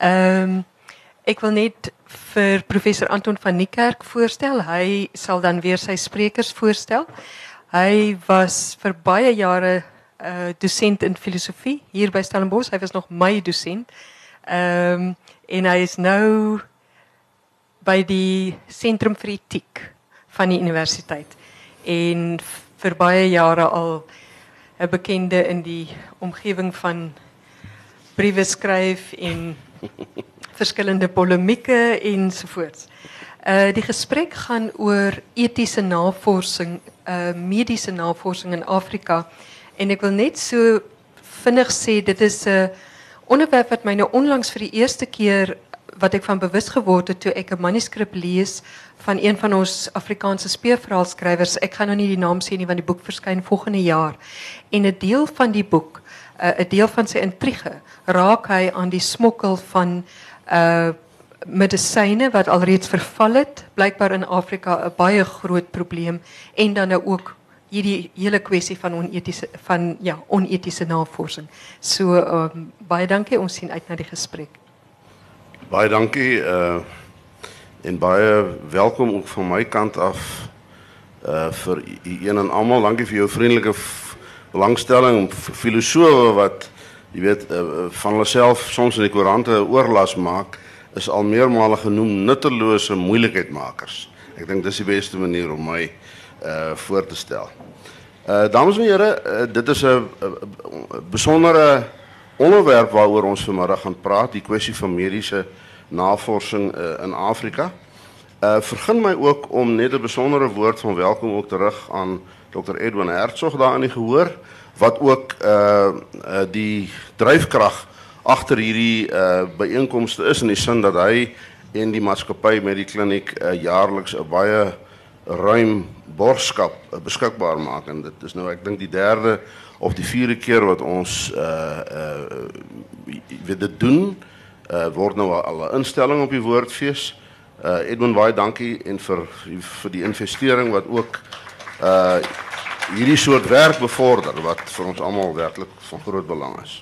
Ehm ek wil net vir professor Anton van Niekerk voorstel. Hy sal dan weer sy sprekers voorstel. Hy was vir baie jare uh dosent in filosofie hier by Stellenbosch. Hy was nog my dosent. Ehm um, en hy is nou by die Sentrum vir Etiek van die universiteit en vir baie jare al 'n bekende in die omgewing van briewe skryf en verskillende polemieke ensovoorts. Uh die gesprek gaan oor etiese navorsing, uh mediese navorsing in Afrika en ek wil net so vinnig sê dit is 'n onderwerp wat my nou onlangs vir die eerste keer wat ek van bewus geword het toe ek 'n manuskrip lees van een van ons Afrikaanse speurverhaalskrywers. Ek gaan nou nie die naam sê nie want die boek verskyn volgende jaar. En 'n deel van die boek, 'n deel van sy intrige, raak hy aan die smokkel van uh medisyne wat alreeds verval het, blykbaar in Afrika 'n baie groot probleem en dan nou ook hierdie hele kwessie van onetiese van ja, onetiese navorsing. So um, baie ons sien uit na die gesprek. Baie dankie uh en baie welkom ook van my kant af uh vir een en almal. Dankie vir jou belangstelling vir filosowe wat jy weet uh, van hulle self soms in die koerante oorlas maak is al meermale genoem nuttelose moeilikheidmakers. Ek dink dis die beste manier om my uh voor te stel. Uh dames en here, dit is 'n besondere onderwerp waaroor ons vanmiddag gaan praat, die kwessie van mediese navorsing in Afrika. Uh vergun my ook om net 'n besondere woord van welkom ook terug aan Dr. Edwin Hertzog daar in die gehoor wat ook uh, uh die dryfkrag agter hierdie uh byeenkomste is in die sin dat hy en die maatskappy met die kliniek uh, jaarliks 'n baie ruim borskap uh, beskikbaar maak en dit is nou ek dink die derde of die vierde keer wat ons uh uh weet dit doen uh word nou al 'n instelling op die woordfees. Uh Edwin baie dankie en vir vir die investering wat ook uh hierdie soort werk bevorder wat vir ons almal werklik van groot belang is.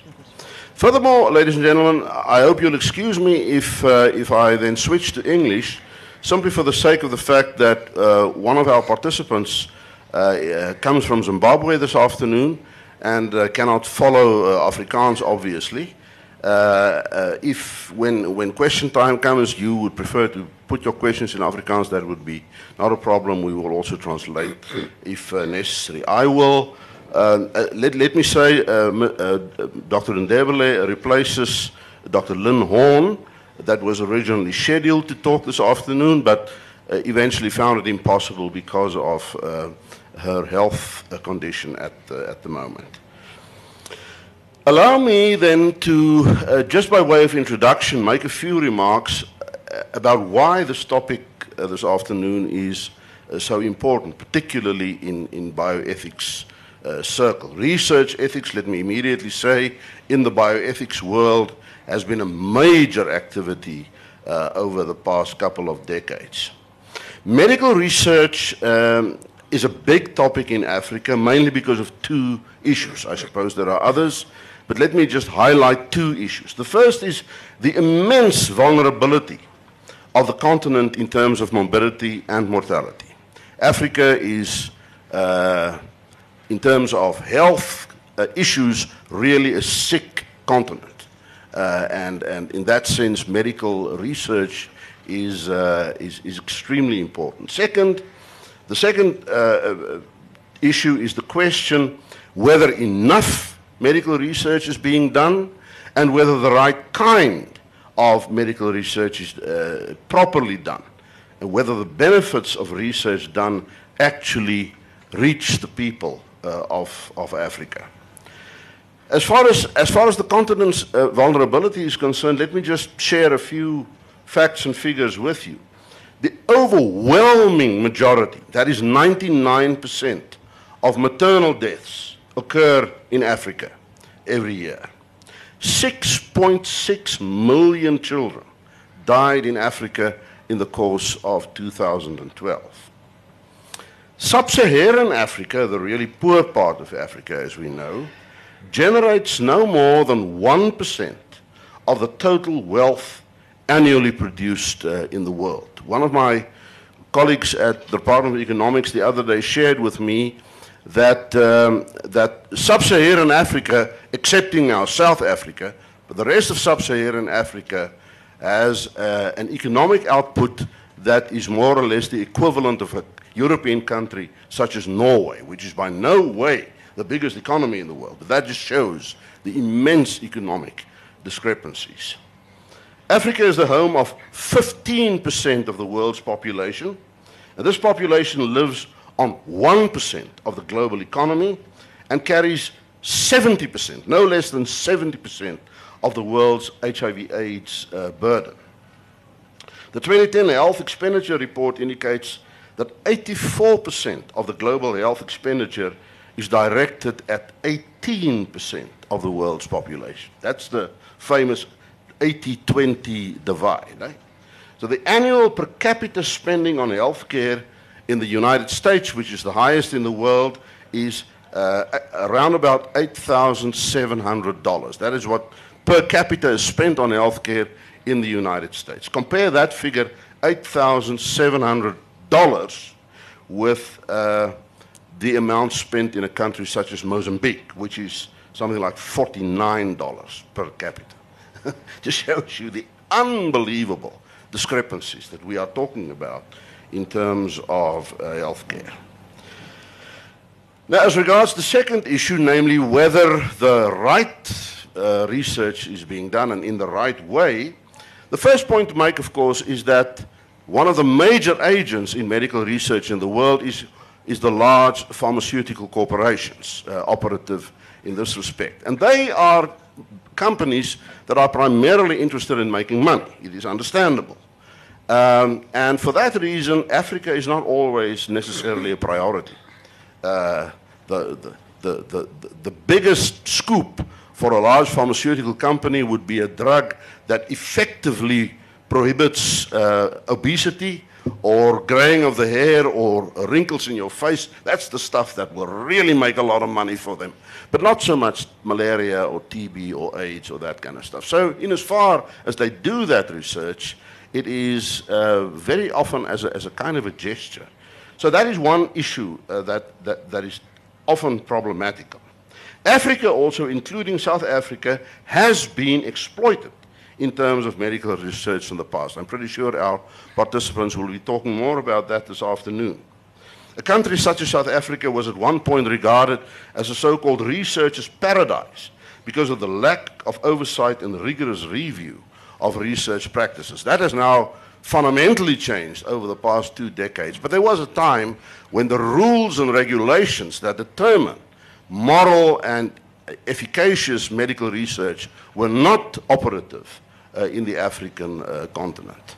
Furthermore, ladies and gentlemen, I hope you'll excuse me if uh, if I then switch to English simply for the sake of the fact that uh, one of our participants uh, comes from Zimbabwe this afternoon and uh, cannot follow uh, Afrikaans, obviously. Uh, uh, if when when question time comes, you would prefer to put your questions in Afrikaans, that would be not a problem. We will also translate if uh, necessary. I will. Uh, uh, let, let me say, Dr. Ndebele replaces Dr. Lyn Horn, that was originally scheduled to talk this afternoon, but eventually found it impossible because of her health condition at, at the moment. Allow me then to, uh, just by way of introduction, make a few remarks uh, about why this topic uh, this afternoon is uh, so important, particularly in, in bioethics uh, circle. Research ethics, let me immediately say, in the bioethics world has been a major activity uh, over the past couple of decades. Medical research um, is a big topic in Africa, mainly because of two issues. I suppose there are others, but let me just highlight two issues. The first is the immense vulnerability of the continent in terms of morbidity and mortality. Africa is, uh, in terms of health uh, issues, really a sick continent. Uh, and, and in that sense, medical research is, uh, is, is extremely important. Second, the second uh, uh, issue is the question whether enough medical research is being done and whether the right kind of medical research is uh, properly done and whether the benefits of research done actually reach the people uh, of, of Africa. As far as, as far as the continent's uh, vulnerability is concerned, let me just share a few facts and figures with you. The overwhelming majority, that is 99% of maternal deaths, occur in Africa every year. 6.6 million children died in Africa in the course of 2012. Sub Saharan Africa, the really poor part of Africa as we know, generates no more than 1% of the total wealth annually produced uh, in the world. One of my colleagues at the Department of Economics the other day shared with me that, um, that sub-Saharan Africa, excepting now South Africa, but the rest of sub-Saharan Africa has uh, an economic output that is more or less the equivalent of a European country such as Norway, which is by no way the biggest economy in the world. But that just shows the immense economic discrepancies. Africa is the home of 15% of the world's population, and this population lives on 1% of the global economy and carries 70%, no less than 70% of the world's HIV AIDS uh, burden. The 2010 health expenditure report indicates that 84% of the global health expenditure is directed at 18% of the world's population. That's the famous 80-20 divide. Eh? So the annual per capita spending on healthcare in the United States, which is the highest in the world, is uh, around about $8,700. That is what per capita is spent on healthcare in the United States. Compare that figure, $8,700, with uh, the amount spent in a country such as Mozambique, which is something like $49 per capita. Just shows you the unbelievable discrepancies that we are talking about in terms of uh, healthcare. Now, as regards the second issue, namely whether the right uh, research is being done and in the right way, the first point to make, of course, is that one of the major agents in medical research in the world is, is the large pharmaceutical corporations uh, operative in this respect. And they are companies that are primarily interested in making money. It is understandable. Um, and for that reason, Africa is not always necessarily a priority. Uh, the, the, the, the, the biggest scoop for a large pharmaceutical company would be a drug that effectively prohibits uh, obesity or graying of the hair or wrinkles in your face. That's the stuff that will really make a lot of money for them. But not so much malaria or TB or AIDS or that kind of stuff. So, in as far as they do that research, it is uh, very often as a, as a kind of a gesture. So, that is one issue uh, that, that, that is often problematical. Africa also, including South Africa, has been exploited in terms of medical research in the past. I'm pretty sure our participants will be talking more about that this afternoon. A country such as South Africa was at one point regarded as a so-called researcher's paradise because of the lack of oversight and rigorous review of research practices. That has now fundamentally changed over the past two decades. But there was a time when the rules and regulations that determine moral and efficacious medical research were not operative in the African uh, continent.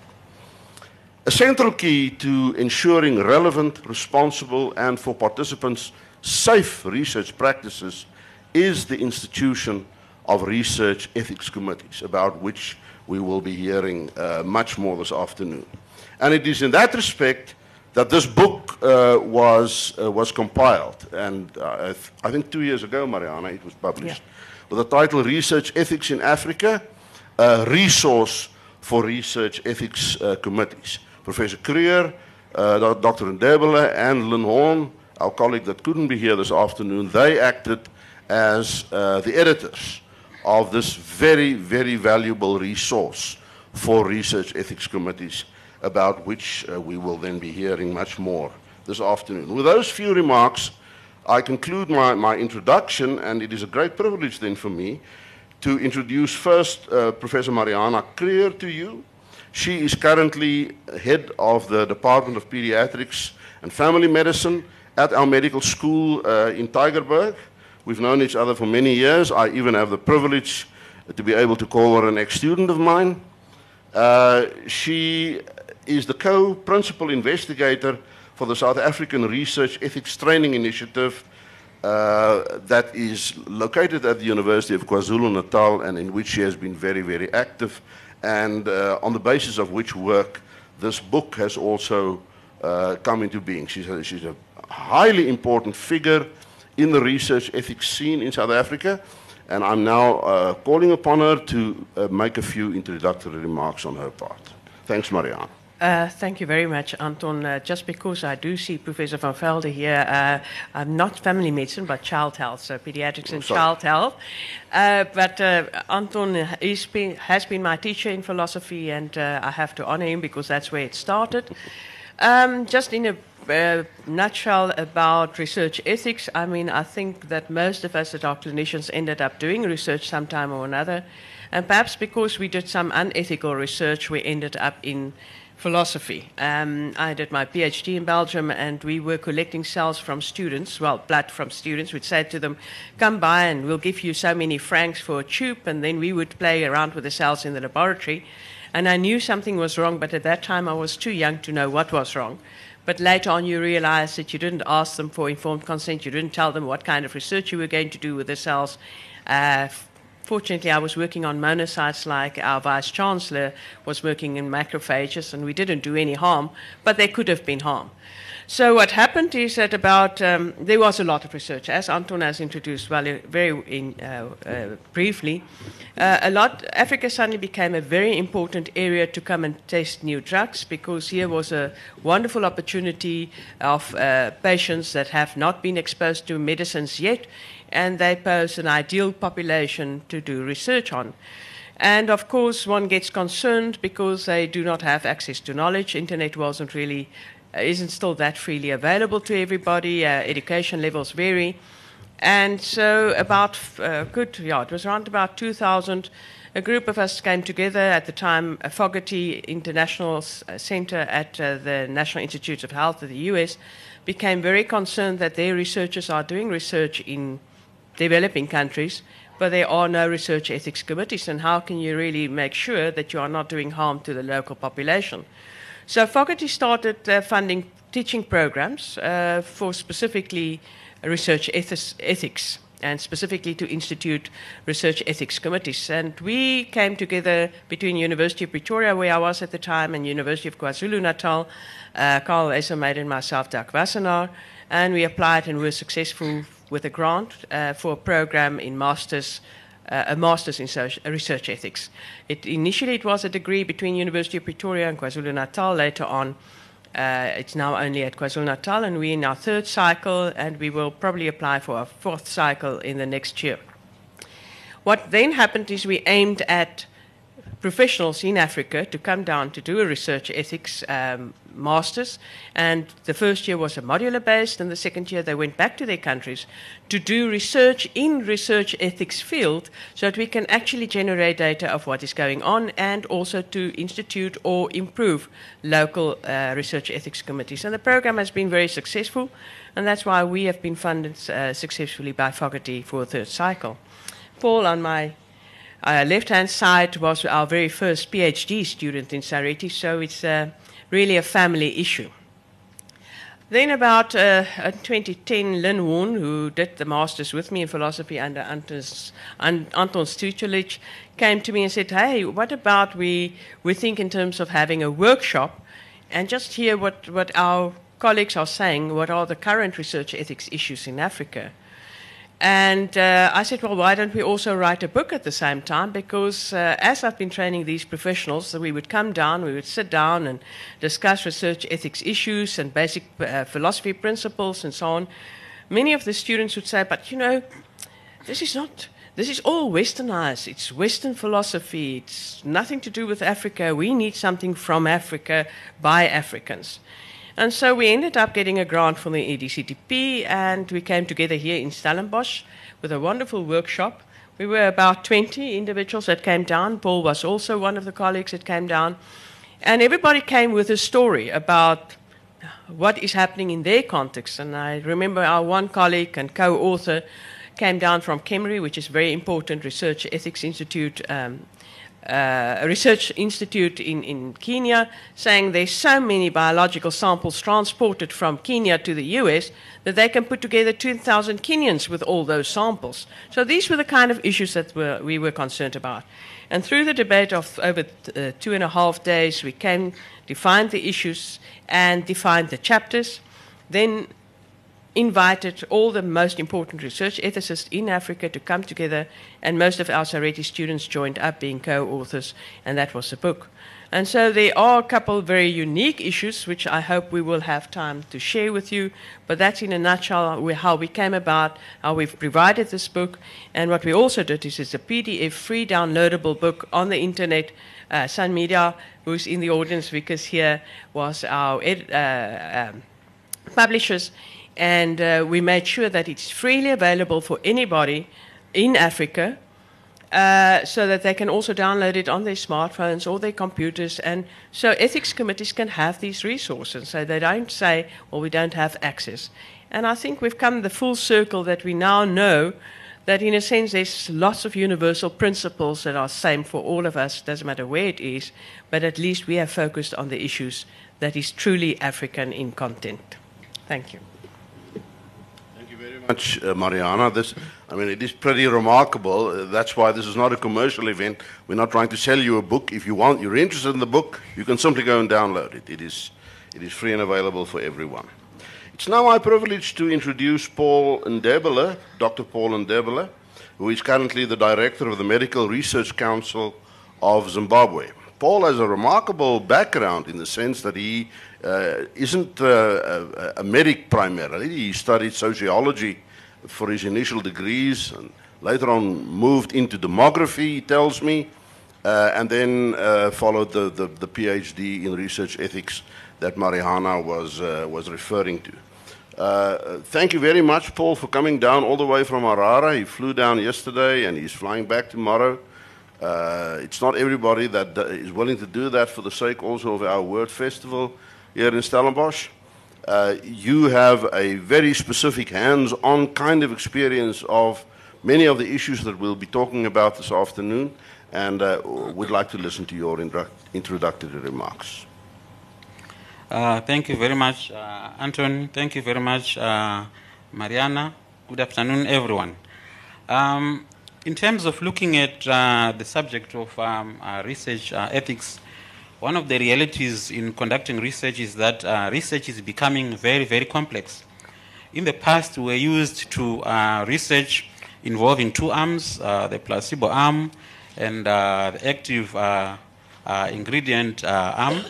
A central key to ensuring relevant, responsible, and for participants safe research practices is the institution of research ethics committees, about which we will be hearing uh, much more this afternoon. And it is in that respect that this book uh, was, uh, was compiled. And uh, I, th I, think two years ago, Mariana, it was published yeah. with the title Research Ethics in Africa, a resource for research ethics uh, committees. Professor Kruger, uh, Dr. Ndebele, and Lyn Horn, our colleague that couldn't be here this afternoon, they acted as uh, the editors of this very, very valuable resource for research ethics committees about which we will then be hearing much more this afternoon. With those few remarks, I conclude my, my introduction, and it is a great privilege then for me to introduce first uh, Professor Mariana Kruger to you. She is currently head of the Department of Pediatrics and Family Medicine at our medical school uh, in Tygerberg. We've known each other for many years. I even have the privilege to be able to call her an ex-student of mine. Uh, she is the co-principal investigator for the South African Research Ethics Training Initiative uh, that is located at the University of KwaZulu-Natal and in which she has been very, very active and uh, on the basis of which work this book has also uh, come into being. She's a, she's a highly important figure in the research ethics scene in South Africa and I'm now uh, calling upon her to uh, make a few introductory remarks on her part. Thanks, Marianne. Uh, thank you very much, Anton. Uh, just because I do see Professor van Velde here, uh, I'm not family medicine, but child health, so pediatrics and sorry. child health. Uh, but uh, Anton is been, has been my teacher in philosophy, and uh, I have to honor him because that's where it started. Um, just in a uh, nutshell about research ethics, I mean, I think that most of us that are clinicians ended up doing research sometime or another. And perhaps because we did some unethical research, we ended up in philosophy. Um, I did my PhD in Belgium, and we were collecting cells from students, well, blood from students. We'd say to them, Come by, and we'll give you so many francs for a tube, and then we would play around with the cells in the laboratory. And I knew something was wrong, but at that time I was too young to know what was wrong. But later on, you realize that you didn't ask them for informed consent, you didn't tell them what kind of research you were going to do with the cells. Uh, Fortunately, I was working on monocytes like our vice chancellor was working in macrophages, and we didn't do any harm, but there could have been harm. So what happened is that about um, there was a lot of research, as Anton has introduced very, very in, uh, uh, briefly. Uh, a lot Africa suddenly became a very important area to come and test new drugs because here was a wonderful opportunity of uh, patients that have not been exposed to medicines yet, and they pose an ideal population to do research on. And of course, one gets concerned because they do not have access to knowledge. Internet wasn't really, uh, isn't still that freely available to everybody. Uh, education levels vary. And so, about uh, good, yeah, it was around about 2000. A group of us came together at the time, a Fogarty International uh, Center at uh, the National Institutes of Health of the US became very concerned that their researchers are doing research in developing countries, but there are no research ethics committees. And how can you really make sure that you are not doing harm to the local population? So Fogarty started uh, funding teaching programs uh, for specifically research ethis- ethics and specifically to institute research ethics committees. And we came together between University of Pretoria, where I was at the time, and University of KwaZulu-Natal, uh, Carel IJsselmuiden and myself, Doug Wassenaar, and we applied and were successful with a grant uh, for a program in masters, uh, a master's in social, research ethics. It, initially, it was a degree between University of Pretoria and KwaZulu-Natal. Later on, uh, it's now only at KwaZulu-Natal, and we're in our third cycle, and we will probably apply for a fourth cycle in the next year. What then happened is we aimed at professionals in Africa to come down to do a research ethics um, masters. And the first year was a modular based, and the second year they went back to their countries to do research in research ethics field so that we can actually generate data of what is going on and also to institute or improve local uh, research ethics committees. And the program has been very successful, and that's why we have been funded uh, successfully by Fogarty for a third cycle. Paul, on my uh, left hand side was our very first PhD student in Sareti, so it's uh, really a family issue. Then, about uh, in 2010, Lyn Horn, who did the master's with me in philosophy under Anton's, An- Anton's tutelage, came to me and said, Hey, what about we, we think in terms of having a workshop and just hear what, what our colleagues are saying, what are the current research ethics issues in Africa? And uh, I said, well, why don't we also write a book at the same time? Because uh, as I've been training these professionals, we would come down, we would sit down and discuss research ethics issues and basic uh, philosophy principles and so on. Many of the students would say, but you know, this is not. This is all westernized. It's Western philosophy. It's nothing to do with Africa. We need something from Africa by Africans. And so we ended up getting a grant from the EDCTP, and we came together here in Stellenbosch with a wonderful workshop. We were about 20 individuals that came down. Paul was also one of the colleagues that came down. And everybody came with a story about what is happening in their context. And I remember our one colleague and co author came down from KEMRI, which is a very important research ethics institute um, a research institute in, in Kenya saying there's so many biological samples transported from Kenya to the US that they can put together 2,000 Kenyans with all those samples. So these were the kind of issues that were, we were concerned about. And through the debate of over uh, two and a half days, we came, defined the issues, and defined the chapters. Then invited all the most important research ethicists in Africa to come together, and most of our SARETI students joined up being co authors, and that was the book. And so there are a couple of very unique issues which I hope we will have time to share with you. But that's in a nutshell how we came about, how we've provided this book. And what we also did is it's a PDF free downloadable book on the internet. Uh, Sun Media, who's in the audience because here was our ed- uh, um, publishers. And uh, we made sure that it's freely available for anybody in Africa uh, so that they can also download it on their smartphones or their computers. And so ethics committees can have these resources. So they don't say, well, we don't have access. And I think we've come the full circle that we now know that, in a sense, there's lots of universal principles that are same for all of us, doesn't matter where it is, but at least we have focused on the issues that is truly African in content. Thank you much, uh, Mariana. This, I mean, it is pretty remarkable. Uh, that's why this is not a commercial event. We're not trying to sell you a book. If you want, you're interested in the book, you can simply go and download it. It is, it is free and available for everyone. It's now my privilege to introduce Paul Ndebele, Dr. Paul Ndebele, who is currently the director of the Medical Research Council of Zimbabwe. Paul has a remarkable background in the sense that he uh, isn't uh, a, medic primarily. He studied sociology for his initial degrees and later on moved into demography, he tells me, uh, and then uh, followed the, the, the, PhD in research ethics that Mariana was, uh, was referring to. Uh, thank you very much, Paul, for coming down all the way from Harare. He flew down yesterday and he's flying back tomorrow. It's not everybody that is willing to do that for the sake also of our Word Festival here in Stellenbosch. Uh, you have a very specific hands-on kind of experience of many of the issues that we'll be talking about this afternoon, and uh, we'd like to listen to your introductory remarks. Uh, thank you very much, uh, Anton. Thank you very much, uh, Mariana. Good afternoon, everyone. Um, in terms of looking at uh, the subject of um, research ethics, one of the realities in conducting research is that uh, research is becoming very, very complex. In the past, we were used to uh, research involving two arms, uh, the placebo arm and uh, the active uh, uh, ingredient arm.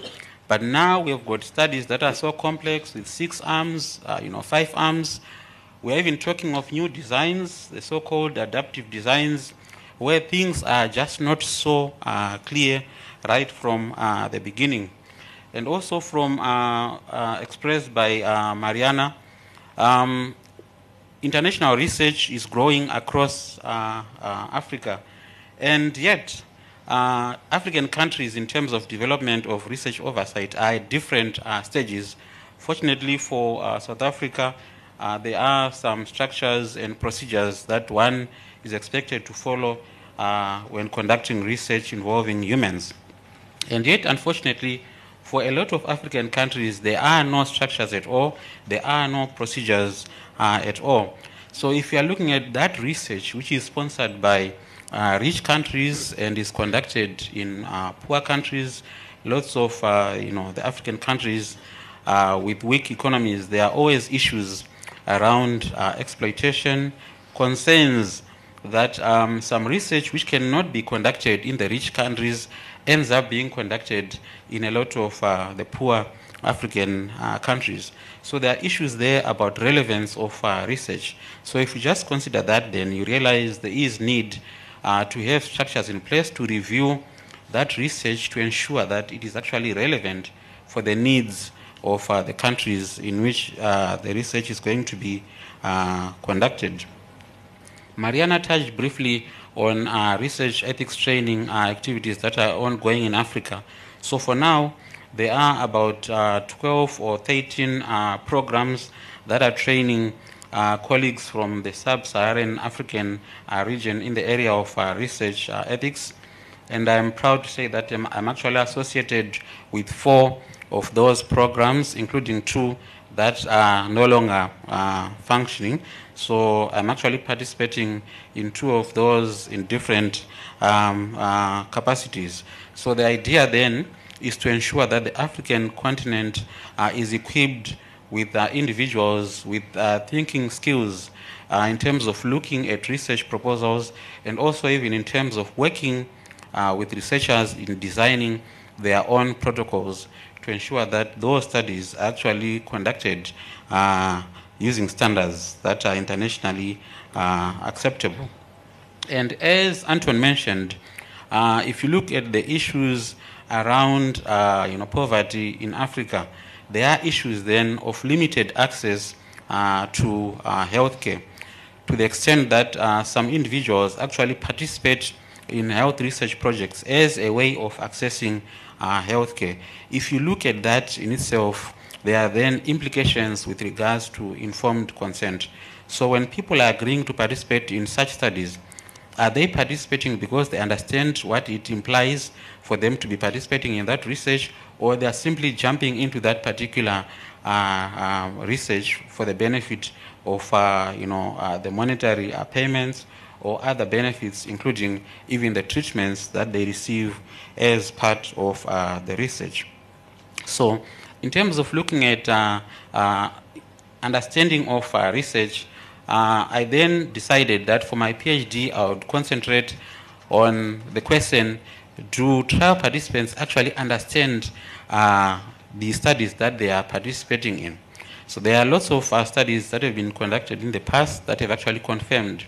But now we have got studies that are so complex with six arms, you know, five arms. We're even talking of new designs, the so-called adaptive designs, where things are just not so clear right from uh, the beginning. And also from uh, uh, expressed by Mariana, um, international research is growing across Africa. And yet, uh, African countries, in terms of development of research oversight, are at different uh, stages. Fortunately for uh, South Africa, there are some structures and procedures that one is expected to follow when conducting research involving humans. And yet, unfortunately, for a lot of African countries, there are no structures at all, there are no procedures uh, at all. So, if you are looking at that research, which is sponsored by uh, rich countries and is conducted in uh, poor countries, lots of uh, you know the African countries uh, with weak economies, there are always issues around uh, exploitation, concerns that um, some research which cannot be conducted in the rich countries ends up being conducted in a lot of uh, the poor African uh, countries. So there are issues there about relevance of uh, research. So if you just consider that, then you realize there is need uh, to have structures in place to review that research to ensure that it is actually relevant for the needs of uh, the countries in which uh, the research is going to be conducted. Mariana touched briefly on uh, research ethics training uh, activities that are ongoing in Africa. So for now, there are about uh, 12 or 13 uh, programs that are training uh, colleagues from the sub-Saharan African uh, region in the area of research ethics. And I'm proud to say that I'm, I'm actually associated with four of those programs, including two that are no longer functioning. So I'm actually participating in two of those in different um, uh, capacities. So the idea then is to ensure that the African continent uh, is equipped with uh, individuals with uh, thinking skills uh, in terms of looking at research proposals and also even in terms of working uh, with researchers in designing their own protocols to ensure that those studies are actually conducted uh, using standards that are internationally uh, acceptable. And as Anton mentioned, uh, if you look at the issues around uh, you know, poverty in Africa, there are issues then of limited access uh, to uh, healthcare to the extent that some individuals actually participate in health research projects as a way of accessing uh, healthcare. If you look at that in itself, there are then implications with regards to informed consent. So when people are agreeing to participate in such studies, are they participating because they understand what it implies for them to be participating in that research, or they are simply jumping into that particular uh, uh, research for the benefit of uh, you know, uh, the monetary uh, payments or other benefits, including even the treatments that they receive as part of uh, the research. So, in terms of looking at uh, uh, understanding of uh, research, uh, I then decided that for my PhD, I would concentrate on the question do trial participants actually understand uh, the studies that they are participating in? So, there are lots of studies that have been conducted in the past that have actually confirmed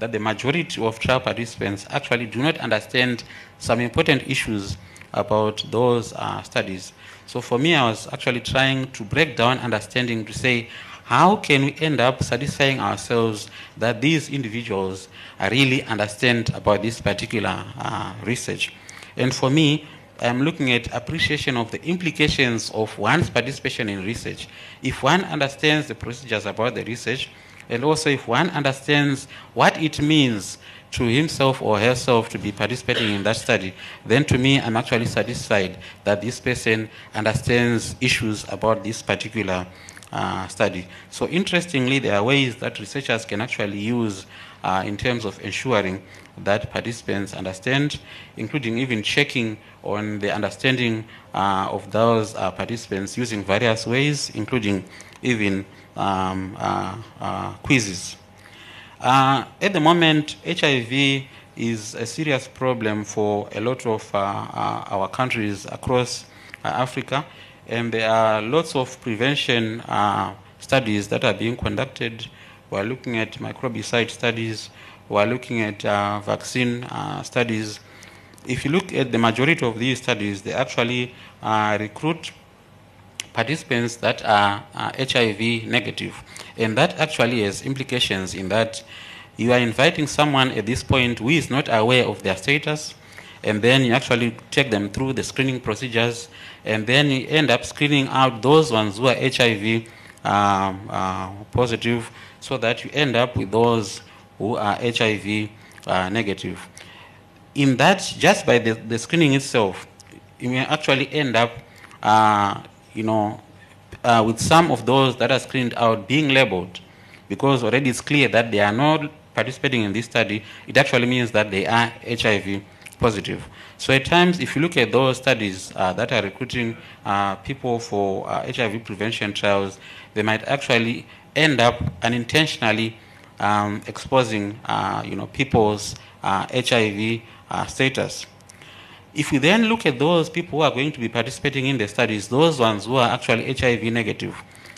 that the majority of trial participants actually do not understand some important issues about those uh, studies. So for me, I was actually trying to break down understanding to say, how can we end up satisfying ourselves that these individuals really understand about this particular uh, research? And for me, I'm looking at appreciation of the implications of one's participation in research. If one understands the procedures about the research, and also if one understands what it means to himself or herself to be participating in that study, then to me, I'm actually satisfied that this person understands issues about this particular uh, study. So, interestingly, there are ways that researchers can actually use uh, in terms of ensuring that participants understand, including even checking on the understanding uh, of those uh, participants using various ways, including even um, uh, uh, quizzes. Uh, at the moment, HIV is a serious problem for a lot of uh, uh, our countries across uh, Africa, and there are lots of prevention studies that are being conducted. We're looking at microbicide studies, we're looking at vaccine studies. If you look at the majority of these studies, they actually recruit participants that are, are HIV negative. And that actually has implications in that you are inviting someone at this point who is not aware of their status, and then you actually take them through the screening procedures, and then you end up screening out those ones who are HIV um, uh, positive, so that you end up with those who are HIV uh, negative. In that, just by the, the screening itself, you may actually end up uh, you know, uh, with some of those that are screened out being labeled, because already it's clear that they are not participating in this study, it actually means that they are HIV positive. So at times, if you look at those studies uh, that are recruiting uh, people for HIV uh, prevention trials, they might actually end up unintentionally um, exposing, uh, you know, people's HIV uh, status. If we then look at those people who are going to be participating in the studies, those ones who are actually HIV negative,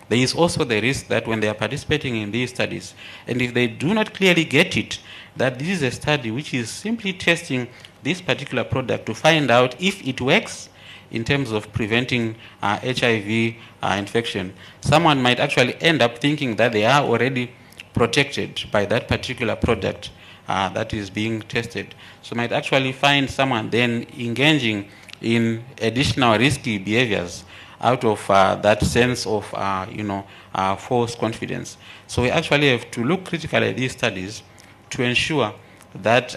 there is also the risk that when they are participating in these studies, and if they do not clearly get it, that this is a study which is simply testing this particular product to find out if it works in terms of preventing uh, HIV uh, infection. Someone might actually end up thinking that they are already protected by that particular product uh, that is being tested. So might actually find someone then engaging in additional risky behaviors out of uh, that sense of, uh, you know, false confidence. So we actually have to look critically at these studies to ensure that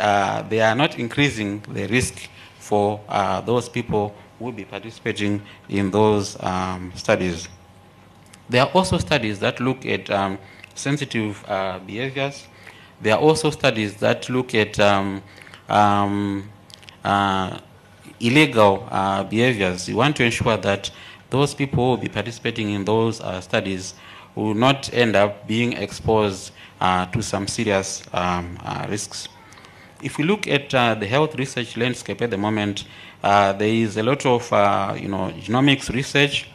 they are not increasing the risk for those people who will be participating in those um, studies. There are also studies that look at um, sensitive behaviors there are also studies that look at um, um, uh, illegal uh, behaviors. We want to ensure that those people who will be participating in those uh, studies will not end up being exposed uh, to some serious um, uh, risks. If we look at uh, the health research landscape at the moment, there is a lot of you know genomics research,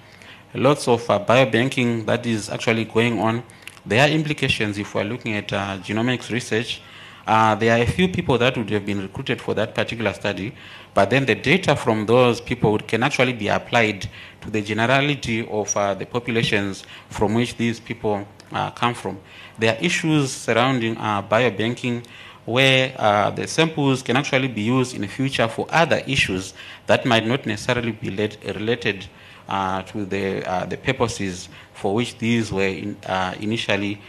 lots of biobanking that is actually going on. There are implications if we're looking at genomics research. there are a few people that would have been recruited for that particular study, but then the data from those people can actually be applied to the generality of uh, the populations from which these people uh, come from. There are issues surrounding uh, biobanking where uh, the samples can actually be used in the future for other issues that might not necessarily be related uh, to the, uh, the purposes for which these were in, initially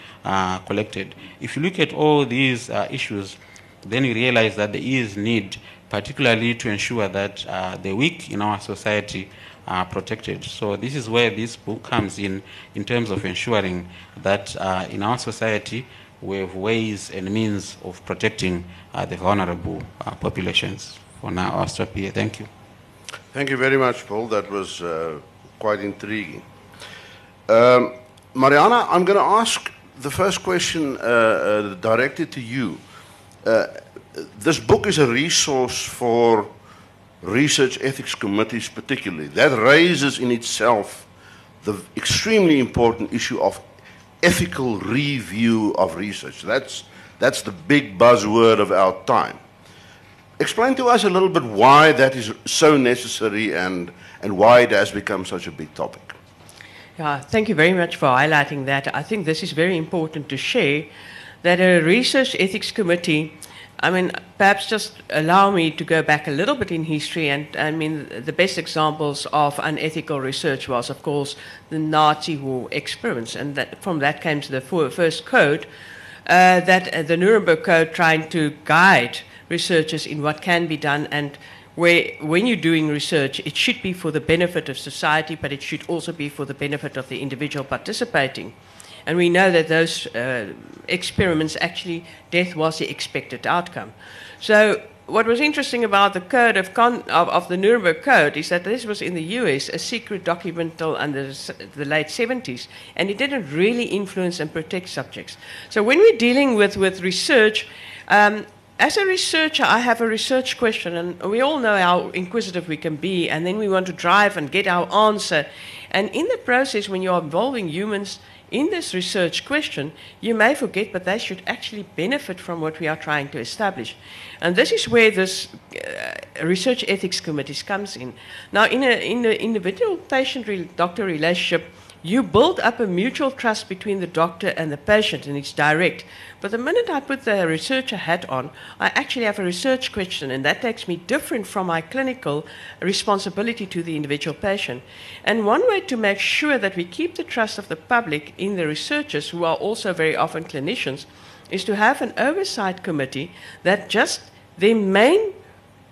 collected. If you look at all these issues, then you realize that there is need particularly to ensure that uh, the weak in our society are protected. So this is where this book comes in, in terms of ensuring that uh, in our society we have ways and means of protecting uh, the vulnerable uh, populations. For now, I'll stop here. Thank you. Thank you very much, Paul. That was uh, quite intriguing. Um, Mariana, I'm going to ask the first question uh, uh, directed to you this book is a resource for research ethics committees, particularly. That raises in itself the extremely important issue of ethical review of research. That's, that's the big buzzword of our time. Explain to us a little bit why that is so necessary and, and why it has become such a big topic. Yeah, thank you very much for highlighting that. I think this is very important to share that a research ethics committee I mean, perhaps just allow me to go back a little bit in history. And I mean, the best examples of unethical research was, of course, the Nazi war experiments. And that, from that came to the first code, uh, that uh, the Nuremberg Code trying to guide researchers in what can be done and where when you're doing research, it should be for the benefit of society, but it should also be for the benefit of the individual participating. And we know that those uh, experiments actually, death was the expected outcome. So, what was interesting about the code of, con- of, of, the Nuremberg Code is that this was in the US a secret document until the, the late 70s, and it didn't really influence and protect subjects. So, when we're dealing with, with research, um, as a researcher, I have a research question, and we all know how inquisitive we can be, and then we want to drive and get our answer. And in the process, when you're involving humans, in this research question, you may forget, but they should actually benefit from what we are trying to establish. And this is where this uh, research ethics committees comes in. Now, in, a, in the individual patient-doctor relationship, you build up a mutual trust between the doctor and the patient, and it's direct. But the minute I put the researcher hat on, I actually have a research question, and that takes me different from my clinical responsibility to the individual patient. And one way to make sure that we keep the trust of the public in the researchers, who are also very often clinicians, is to have an oversight committee that just their main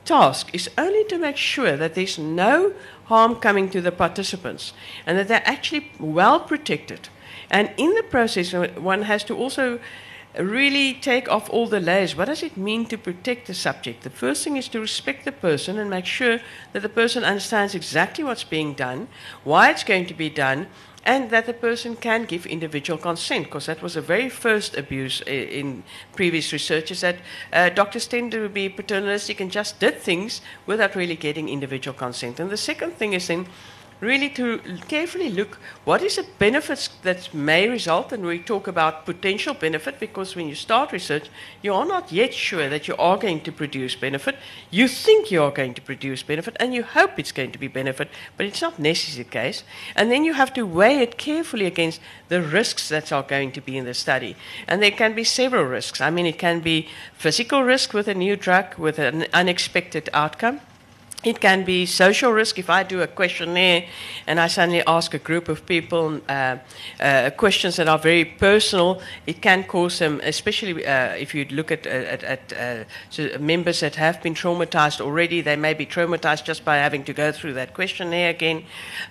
task is only to make sure that there's no harm coming to the participants and that they're actually well protected. And in the process, uh, one has to also really take off all the layers. What does it mean to protect the subject? The first thing is to respect the person and make sure that the person understands exactly what's being done, why it's going to be done, and that the person can give individual consent, because that was the very first abuse in previous research, is that uh, doctors tend to be paternalistic and just did things without really getting individual consent. And the second thing is then really to carefully look what is the benefits that may result and we talk about potential benefit because when you start research you are not yet sure that you are going to produce benefit. You think you are going to produce benefit and you hope it's going to be benefit but it's not necessarily the case. And then you have to weigh it carefully against the risks that are going to be in the study. And there can be several risks. I mean it can be physical risk with a new drug with an unexpected outcome it can be social risk if I do a questionnaire and I suddenly ask a group of people uh, uh, questions that are very personal. It can cause them, especially uh, if you look at, at, at uh, so members that have been traumatized already, they may be traumatized just by having to go through that questionnaire again.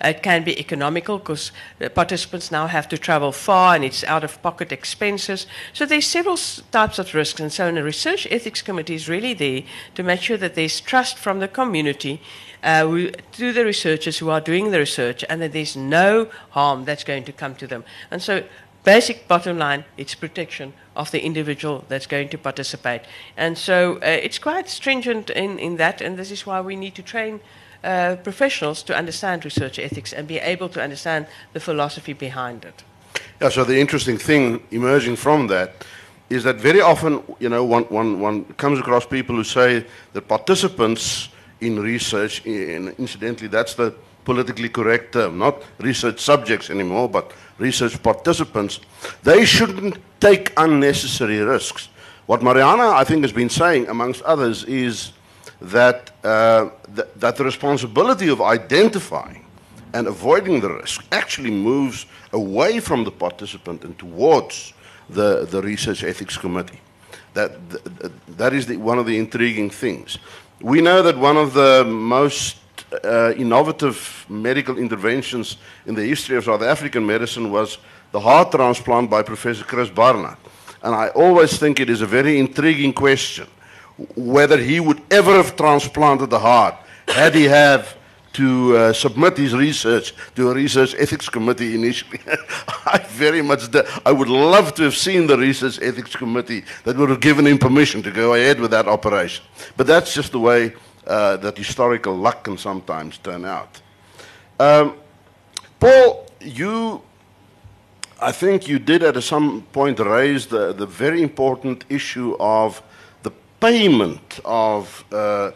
It can be economical because participants now have to travel far and it's out of pocket expenses. So there's several types of risks. And so, a research ethics committee is really there to make sure that there's trust from the community immunity uh, to the researchers who are doing the research and that there's no harm that's going to come to them. And so, basic bottom line, it's protection of the individual that's going to participate. And so, uh, it's quite stringent in, in that, and this is why we need to train. Uh, professionals to understand research ethics and be able to understand the philosophy behind it. Yeah, so the interesting thing emerging from that is that very often, you know, one, one, one comes across people who say that participants in research, and incidentally, that's the politically correct term, not research subjects anymore, but research participants, they shouldn't take unnecessary risks. What Mariana, I think, has been saying, amongst others, is that, uh, th that the responsibility of identifying and avoiding the risk actually moves away from the participant and towards the, the Research Ethics Committee. That, that, that is the, one of the intriguing things. We know that one of the most uh, innovative medical interventions in the history of South African medicine was the heart transplant by Professor Chris Barnard. And I always think it is a very intriguing question whether he would ever have transplanted the heart had he have to uh, submit his research to a research ethics committee initially. I very much, I would love to have seen the research ethics committee that would have given him permission to go ahead with that operation. But that's just the way uh, that historical luck can sometimes turn out. Um, Paul, you, I think you did at some point raise the, the very important issue of the payment of uh, uh,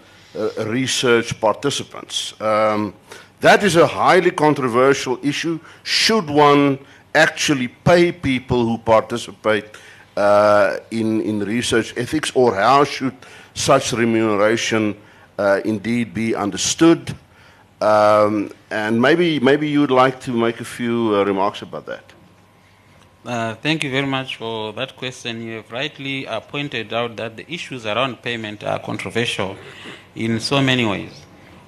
research participants. Um, that is a highly controversial issue. Should one actually pay people who participate uh, in, in research ethics, or how should such remuneration uh, indeed be understood? Um, and maybe, maybe you would like to make a few uh, remarks about that. Uh, thank you very much for that question. You have rightly uh, pointed out that the issues around payment are controversial in so many ways.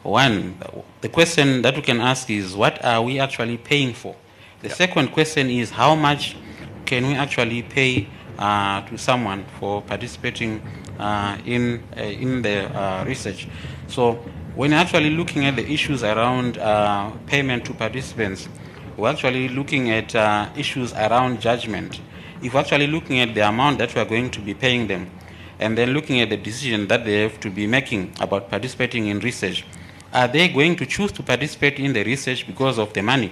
One, the question that we can ask is what are we actually paying for? The yep. second question is how much can we actually pay uh, to someone for participating uh, in, uh, in the uh, research? So, when actually looking at the issues around payment to participants, we're actually looking at uh, issues around judgment. If we're actually looking at the amount that we're going to be paying them, and then looking at the decision that they have to be making about participating in research, are they going to choose to participate in the research because of the money?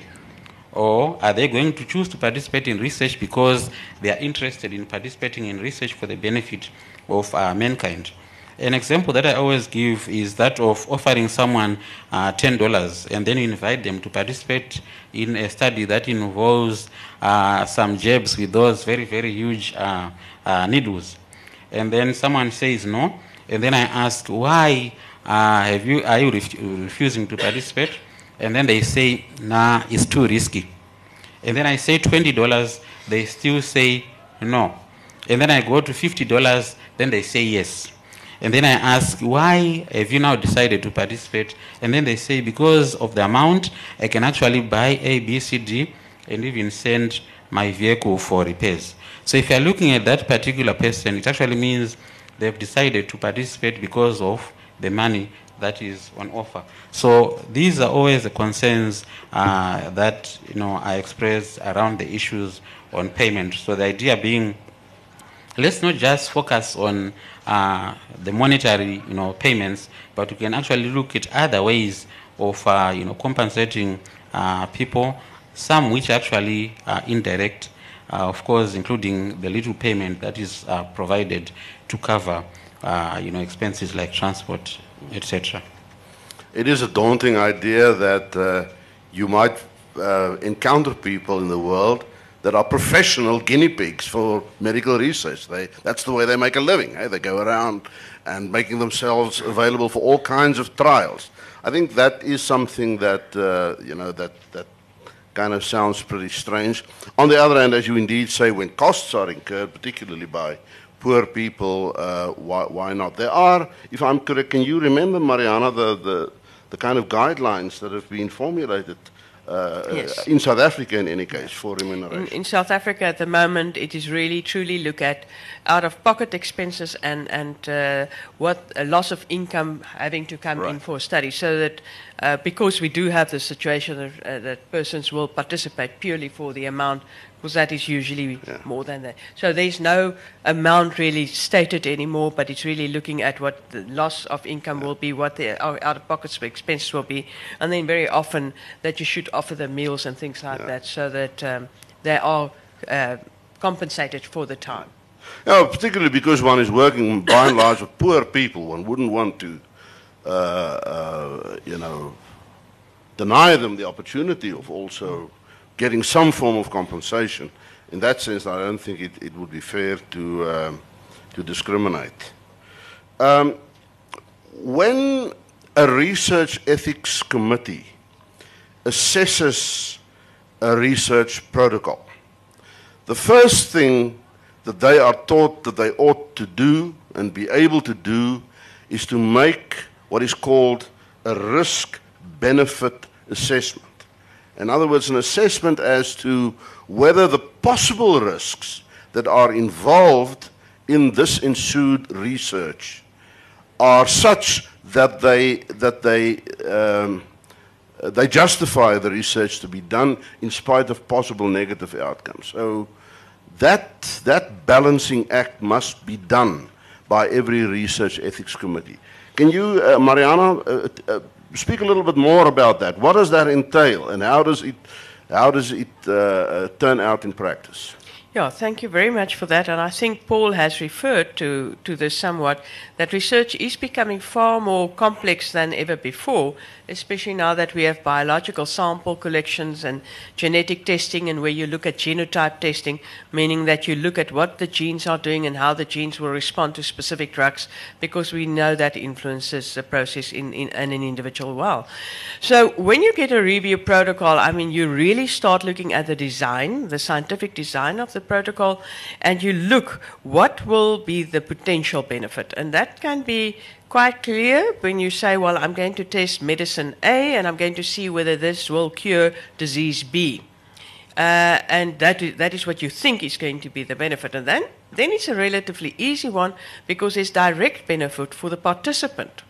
Or are they going to choose to participate in research because they are interested in participating in research for the benefit of uh, mankind? An example that I always give is that of offering someone uh, $10 and then invite them to participate in a study that involves uh, some jabs with those very, very huge uh, uh needles. And then someone says no, and then I ask, why uh, have you, are you ref refusing to participate? And then they say, nah, it's too risky. And then I say $20, they still say no. And then I go to $50, then they say yes. And then I ask, why have you now decided to participate? And then they say, because of the amount, I can actually buy A, B, C, D, and even send my vehicle for repairs. So if you're looking at that particular person, it actually means they've decided to participate because of the money that is on offer. So these are always the concerns uh, that you know I express around the issues on payment. So the idea being, let's not just focus on uh, the monetary, you know, payments, but we can actually look at other ways of, uh, you know, compensating uh, people. Some which actually are indirect, uh, of course, including the little payment that is uh, provided to cover, uh, you know, expenses like transport, etc. It is a daunting idea that you might encounter people in the world that are professional guinea pigs for medical research. They, that's the way they make a living. Eh? They go around and making themselves available for all kinds of trials. I think that is something that, uh, you know, that, that kind of sounds pretty strange. On the other hand, as you indeed say, when costs are incurred, particularly by poor people, uh, why, why not? There are, if I'm correct, can you remember, Mariana, the, the, the kind of guidelines that have been formulated uh, Yes. in South Africa in any case for In, remuneration. in South Africa at the moment, it is really truly look at out-of-pocket expenses and and uh, what a loss of income having to come in for study, so that uh, because we do have the situation of, uh, that persons will participate purely for the amount, because that is usually more than that. So there's no amount really stated anymore, but it's really looking at what the loss of income will be, what the out- out-of-pocket expenses will be, and then very often that you should offer them meals and things like that, so that um, they are uh, compensated for the time. Yeah, particularly because one is working by and large with poor people, one wouldn't want to, uh, uh, you know, deny them the opportunity of also getting some form of compensation. In that sense, I don't think it, it would be fair to um, to discriminate. Um, when a research ethics committee assesses a research protocol, the first thing that they are taught that they ought to do and be able to do is to make what is called a risk benefit assessment. In other words, an assessment as to whether the possible risks that are involved in this ensued research are such that they, that they, um, they justify the research to be done in spite of possible negative outcomes. So that, that balancing act must be done by every research ethics committee. Can you, uh, Mariana, uh, uh, speak a little bit more about that? What does that entail and how does it, how does it uh, uh, turn out in practice? Yeah, thank you very much for that. And I think Paul has referred to, to this somewhat that research is becoming far more complex than ever before, especially now that we have biological sample collections and genetic testing, and where you look at genotype testing, meaning that you look at what the genes are doing and how the genes will respond to specific drugs, because we know that influences the process in, in, in an individual well. So when you get a review protocol, I mean, you really start looking at the design, the scientific design of the protocol, and you look what will be the potential benefit. And that can be quite clear when you say, well, I'm going to test medicine A and I'm going to see whether this will cure disease B. Uh, and that is, that is what you think is going to be the benefit. And then, then it's a relatively easy one because there's direct benefit for the participant.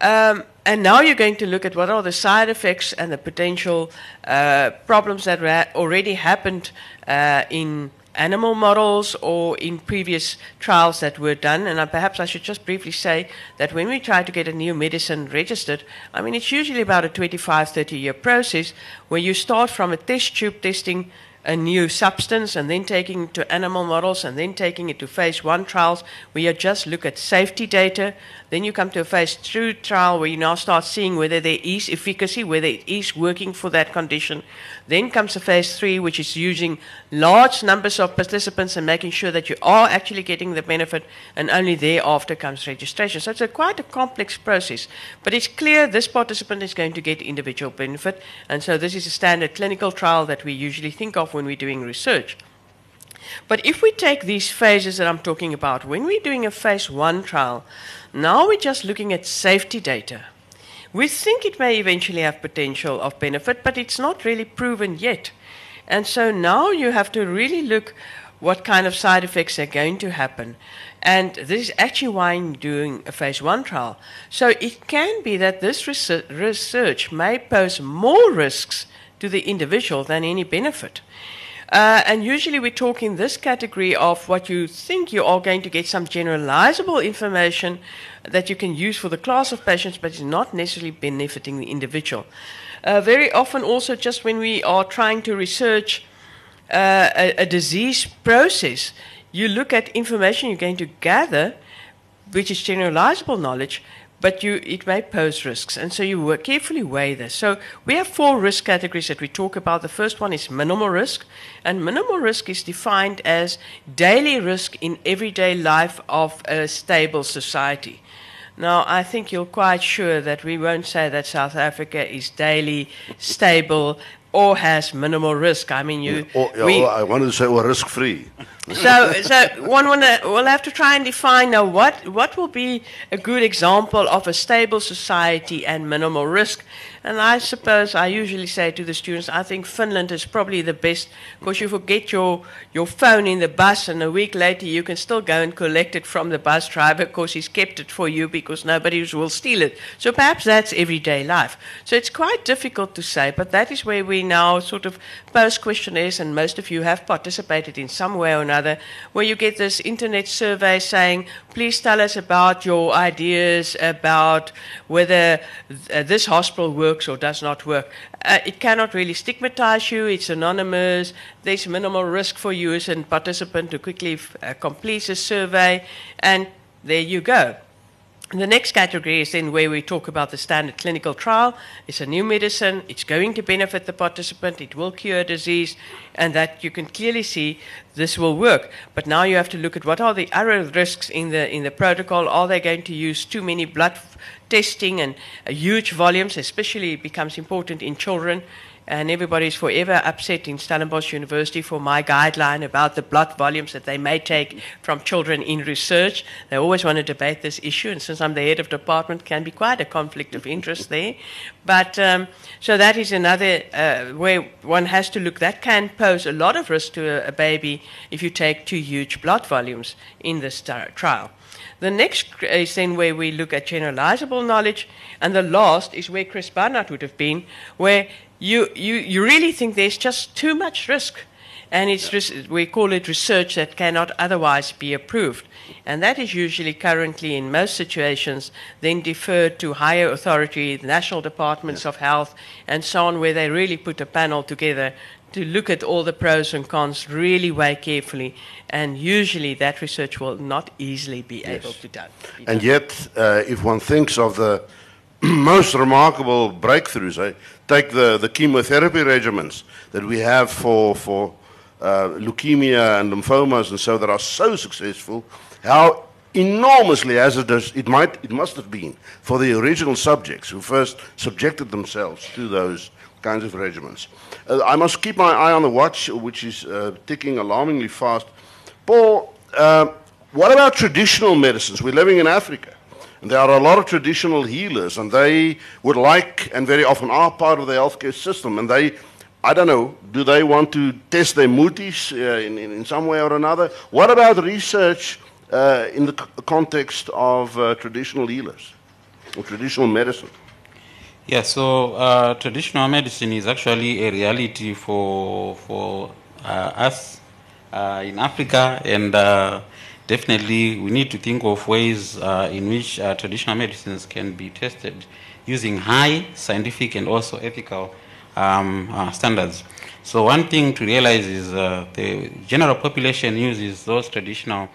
Um, and now you're going to look at what are the side effects and the potential uh, problems that already happened uh, in animal models or in previous trials that were done. And I, perhaps I should just briefly say that when we try to get a new medicine registered, I mean, it's usually about a 25, 30 year process where you start from a test tube testing a new substance and then taking it to animal models and then taking it to phase one trials where you just look at safety data. Then you come to a phase two trial where you now start seeing whether there is efficacy, whether it is working for that condition. Then comes the phase three, which is using large numbers of participants and making sure that you are actually getting the benefit, and only thereafter comes registration. So it's a quite a complex process. But it's clear this participant is going to get individual benefit, and so this is a standard clinical trial that we usually think of when we're doing research. But if we take these phases that I'm talking about, when we're doing a phase one trial, now we're just looking at safety data. We think it may eventually have potential of benefit, but it's not really proven yet. And so now you have to really look what kind of side effects are going to happen. And this is actually why I'm doing a phase one trial. So it can be that this research, research may pose more risks to the individual than any benefit. Uh, and usually we talk in this category of what you think you are going to get some generalizable information that you can use for the class of patients, but is not necessarily benefiting the individual. Uh, very often, also, just when we are trying to research uh, a, a disease process, you look at information you're going to gather, which is generalizable knowledge, but you, it may pose risks. And so you carefully weigh this. So we have four risk categories that we talk about. The first one is minimal risk. And minimal risk is defined as daily risk in everyday life of a stable society. Now, I think you're quite sure that we won't say that South Africa is daily stable or has minimal risk. I mean, you. Or, oh, yeah, we- or I wanted to say, oh, or risk free. so, so one wanna, will have to try and define now what, what will be a good example of a stable society and minimal risk. And I suppose I usually say to the students, I think Finland is probably the best because you forget your, your phone in the bus, and a week later you can still go and collect it from the bus driver because he's kept it for you because nobody will steal it. So perhaps that's everyday life. So it's quite difficult to say, but that is where we now sort of post questionnaires, and most of you have participated in some way or another, where you get this internet survey saying, please tell us about your ideas about whether uh, this hospital works or does not work. Uh, it cannot really stigmatize you, it's anonymous, there's minimal risk for you as a participant to quickly uh, complete a survey, and there you go. The next category is then where we talk about the standard clinical trial. It's a new medicine, it's going to benefit the participant, it will cure disease, and that you can clearly see this will work. But now you have to look at what are the other risks in the, in the protocol. Are they going to use too many blood testing and uh, huge volumes, especially becomes important in children? and everybody's forever upset in Stellenbosch University for my guideline about the blood volumes that they may take from children in research. They always want to debate this issue, and since I'm the head of department, can be quite a conflict of interest there. But um, so that is another uh, where one has to look. That can pose a lot of risk to a, a baby if you take too huge blood volumes in this tar- trial. The next is uh, then where we look at generalizable knowledge, and the last is where Chris Barnard would have been, where you, you, you really think there's just too much risk. And it's res- we call it research that cannot otherwise be approved. And that is usually currently, in most situations, then deferred to higher authority, the national departments of health, and so on, where they really put a panel together to look at all the pros and cons, really weigh carefully. And usually that research will not easily be able to done, be done. And yet, uh, if one thinks of the most remarkable breakthroughs, eh, take the, the chemotherapy regimens that we have for, for uh, leukemia and lymphomas and so that are so successful, how enormously hazardous it might it must have been for the original subjects who first subjected themselves to those kinds of regimens. Uh, I must keep my eye on the watch, which is uh, ticking alarmingly fast. Paul, uh, what about traditional medicines? We're living in Africa. And there are a lot of traditional healers, and they would like, and very often are part of the healthcare system. And they, I don't know, do they want to test their mutis uh, in, in, in some way or another? What about research uh, in the context of uh, traditional healers or traditional medicine? Yeah, so uh, traditional medicine is actually a reality for for uh, us uh, in Africa, and uh, definitely we need to think of ways uh, in which uh, traditional medicines can be tested using high scientific and also ethical um, standards. So one thing to realize is the general population uses those traditional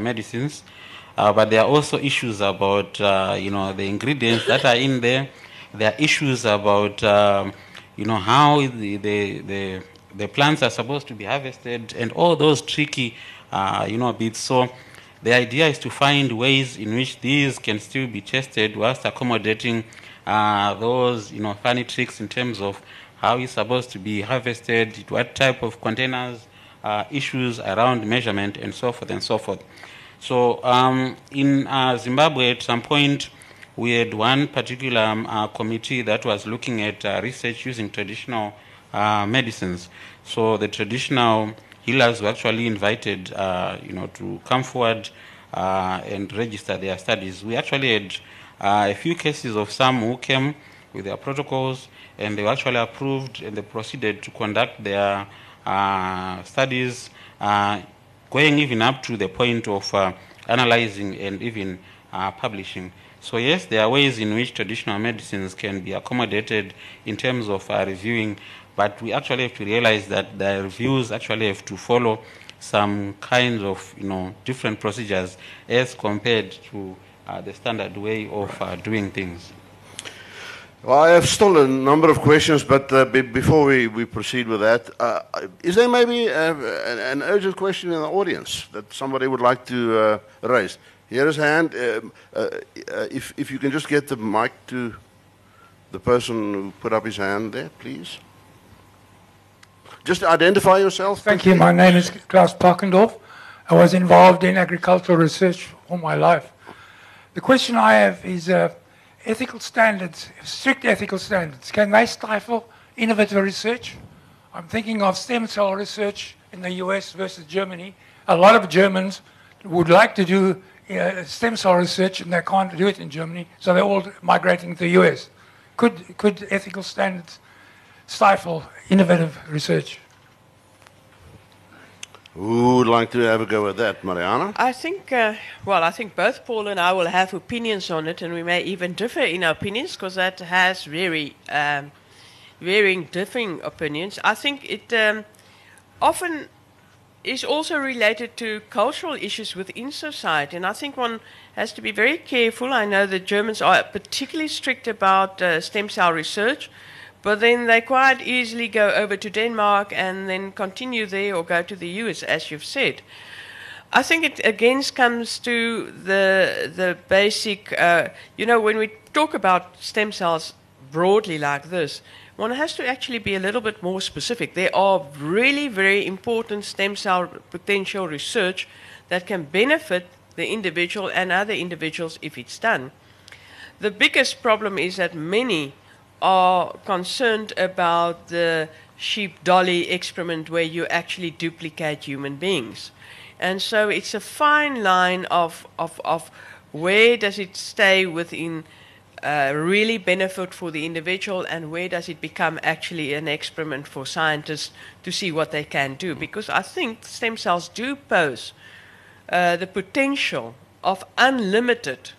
medicines, but there are also issues about you know the ingredients that are in there. There are issues about um, you know how the, the the the plants are supposed to be harvested and all those tricky uh, you know bits. So the idea is to find ways in which these can still be tested whilst accommodating uh, those you know funny tricks in terms of how it's supposed to be harvested, what type of containers, uh, issues around measurement, and so forth and so forth. So um, in uh, Zimbabwe, at some point, we had one particular um, uh, committee that was looking at uh, research using traditional uh, medicines. So the traditional healers were actually invited, uh, you know, to come forward uh, and register their studies. We actually had uh, a few cases of some who came with their protocols, and they were actually approved, and they proceeded to conduct their studies, going even up to the point of analyzing and even publishing. So yes, there are ways in which traditional medicines can be accommodated in terms of uh, reviewing, but we actually have to realize that the reviews actually have to follow some kinds of you know different procedures as compared to uh, the standard way of uh, doing things. Well, I have still a number of questions, but uh, be- before we, we proceed with that, uh, is there maybe uh, an, an urgent question in the audience that somebody would like to uh, raise? Here is hand. Um, uh, if, if you can just get the mic to the person who put up his hand there, please. Just identify yourself. Thank you. My name is Klaus Parkendorf. I was involved in agricultural research all my life. The question I have is uh, ethical standards, strict ethical standards. Can they stifle innovative research? I'm thinking of stem cell research in the US versus Germany. A lot of Germans would like to do uh, stem cell research and they can't do it in Germany, so they're all migrating to the US. Could, could ethical standards stifle innovative research? Who would like to have a go at that, Mariana? I think, uh, well, I think both Paul and I will have opinions on it, and we may even differ in our opinions because that has very um, varying, differing opinions. I think it um, often is also related to cultural issues within society, and I think one has to be very careful. I know the Germans are particularly strict about uh, stem cell research. But then they quite easily go over to Denmark and then continue there or go to the US, as you've said. I think it again comes to the the basic. Uh, you know, when we talk about stem cells broadly like this, one has to actually be a little bit more specific. There are really very important stem cell potential research that can benefit the individual and other individuals if it's done. The biggest problem is that many are concerned about the sheep dolly experiment where you actually duplicate human beings. And so it's a fine line of, of, of where does it stay within uh, really benefit for the individual and where does it become actually an experiment for scientists to see what they can do. Because I think stem cells do pose uh, the potential of unlimited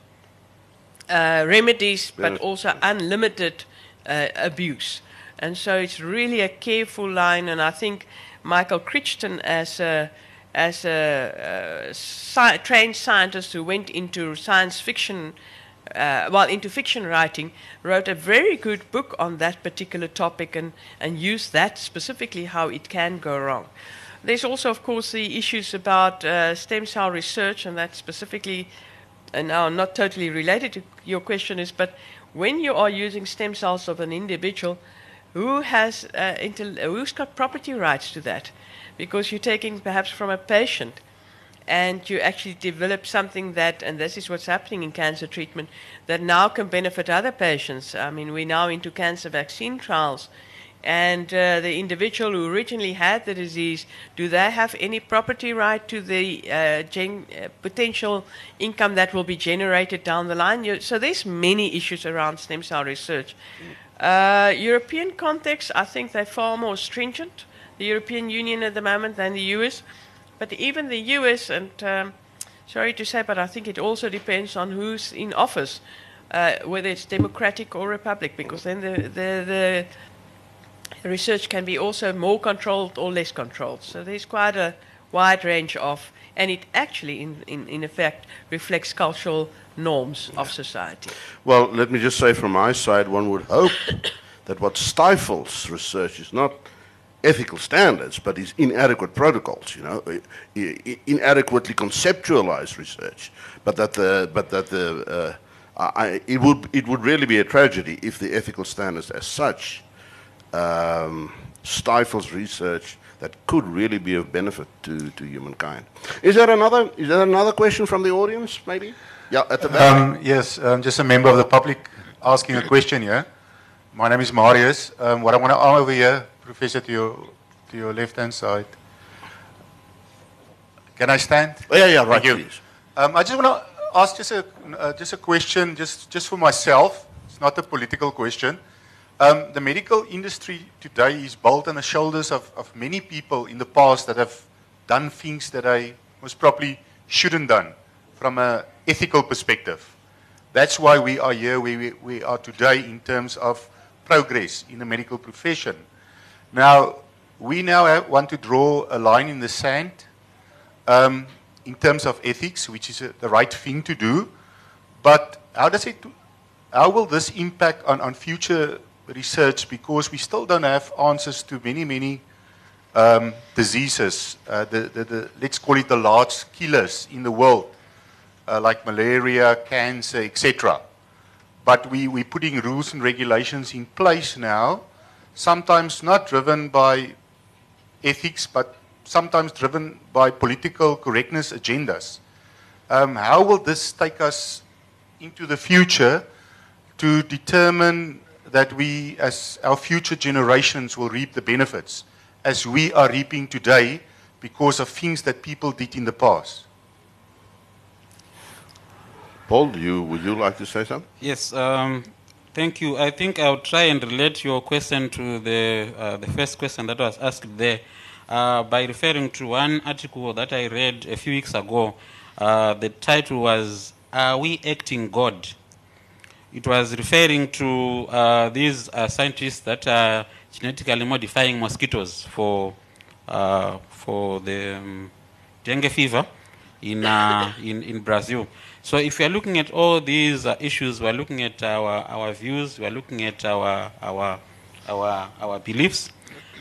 uh, remedies, but also unlimited uh, abuse. And so it's really a careful line, and I think Michael Crichton, as a, as a, sci- trained scientist who went into science fiction, uh, well, into fiction writing, wrote a very good book on that particular topic and, and used that specifically how it can go wrong. There's also, of course, the issues about uh, stem cell research, and that specifically, and now not totally related to your question, is but when you are using stem cells of an individual, who has uh, who's got property rights to that? Because you're taking perhaps from a patient, and you actually develop something that, and this is what's happening in cancer treatment, that now can benefit other patients. I mean, we're now into cancer vaccine trials and uh, the individual who originally had the disease, do they have any property right to the uh, gen- uh, potential income that will be generated down the line? You, so there's many issues around stem cell research. Uh, European context, I think they're far more stringent, the European Union at the moment, than the US. But even the US, and um, sorry to say, but I think it also depends on who's in office. Uh, whether it's democratic or republic, because then the, the, the research can be also more controlled or less controlled. So there's quite a wide range of, and it actually, in, in, in effect, reflects cultural norms of society. Well, let me just say from my side, one would hope that what stifles research is not ethical standards, but is inadequate protocols, you know, inadequately conceptualized research. But that the, but that the, uh, I, it, would, it would really be a tragedy if the ethical standards as such um, stifles research that could really be of benefit to, to humankind. Is there another is there another question from the audience, maybe? Yeah, at the back. Um, yes, um, just a member of the public asking a question here. My name is Marius. Um, what I want to ask over here, Professor, to your to your left hand side. Can I stand? Oh, yeah, yeah, right. Thank you. Please. Um, I just want to ask just a uh, just a question, just just for myself. It's not a political question. Um, the medical industry today is built on the shoulders of, of many people in the past that have done things that I most probably shouldn't done from an ethical perspective. That's why we are here where we, we are today in terms of progress in the medical profession. Now, we now want to draw a line in the sand um, in terms of ethics, which is a, the right thing to do. But how does it? How will this impact on, on future research because we still don't have answers to many, many um, diseases. Uh, the, the, the, let's call it the large killers in the world, uh, like malaria, cancer, etc. But we, we're putting rules and regulations in place now, sometimes not driven by ethics, but sometimes driven by political correctness agendas. Um, how will this take us into the future to determine that we, as our future generations, will reap the benefits as we are reaping today because of things that people did in the past? Paul, do you, would you like to say something? Yes, um, thank you. I think I'll try and relate your question to the, uh, the first question that was asked there uh, by referring to one article that I read a few weeks ago. Uh, the title was Are We Acting God? It was referring to uh, these uh, scientists that are genetically modifying mosquitoes for, uh, for the um, dengue fever in, in, in Brazil. So if we are looking at all these uh, issues, we are looking at our, our views, we are looking at our, our, our, our beliefs,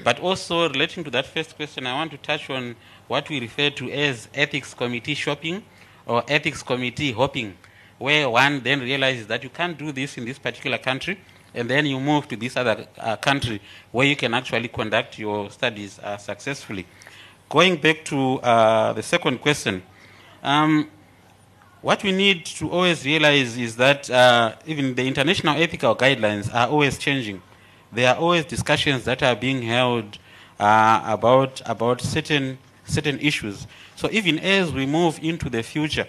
but also relating to that first question, I want to touch on what we refer to as ethics committee shopping or ethics committee hopping, where one then realizes that you can't do this in this particular country, and then you move to this other uh, country where you can actually conduct your studies uh, successfully. Going back to uh, the second question, um, what we need to always realize is that uh, even the international ethical guidelines are always changing. There are always discussions that are being held uh, about, about certain, certain issues. So even as we move into the future,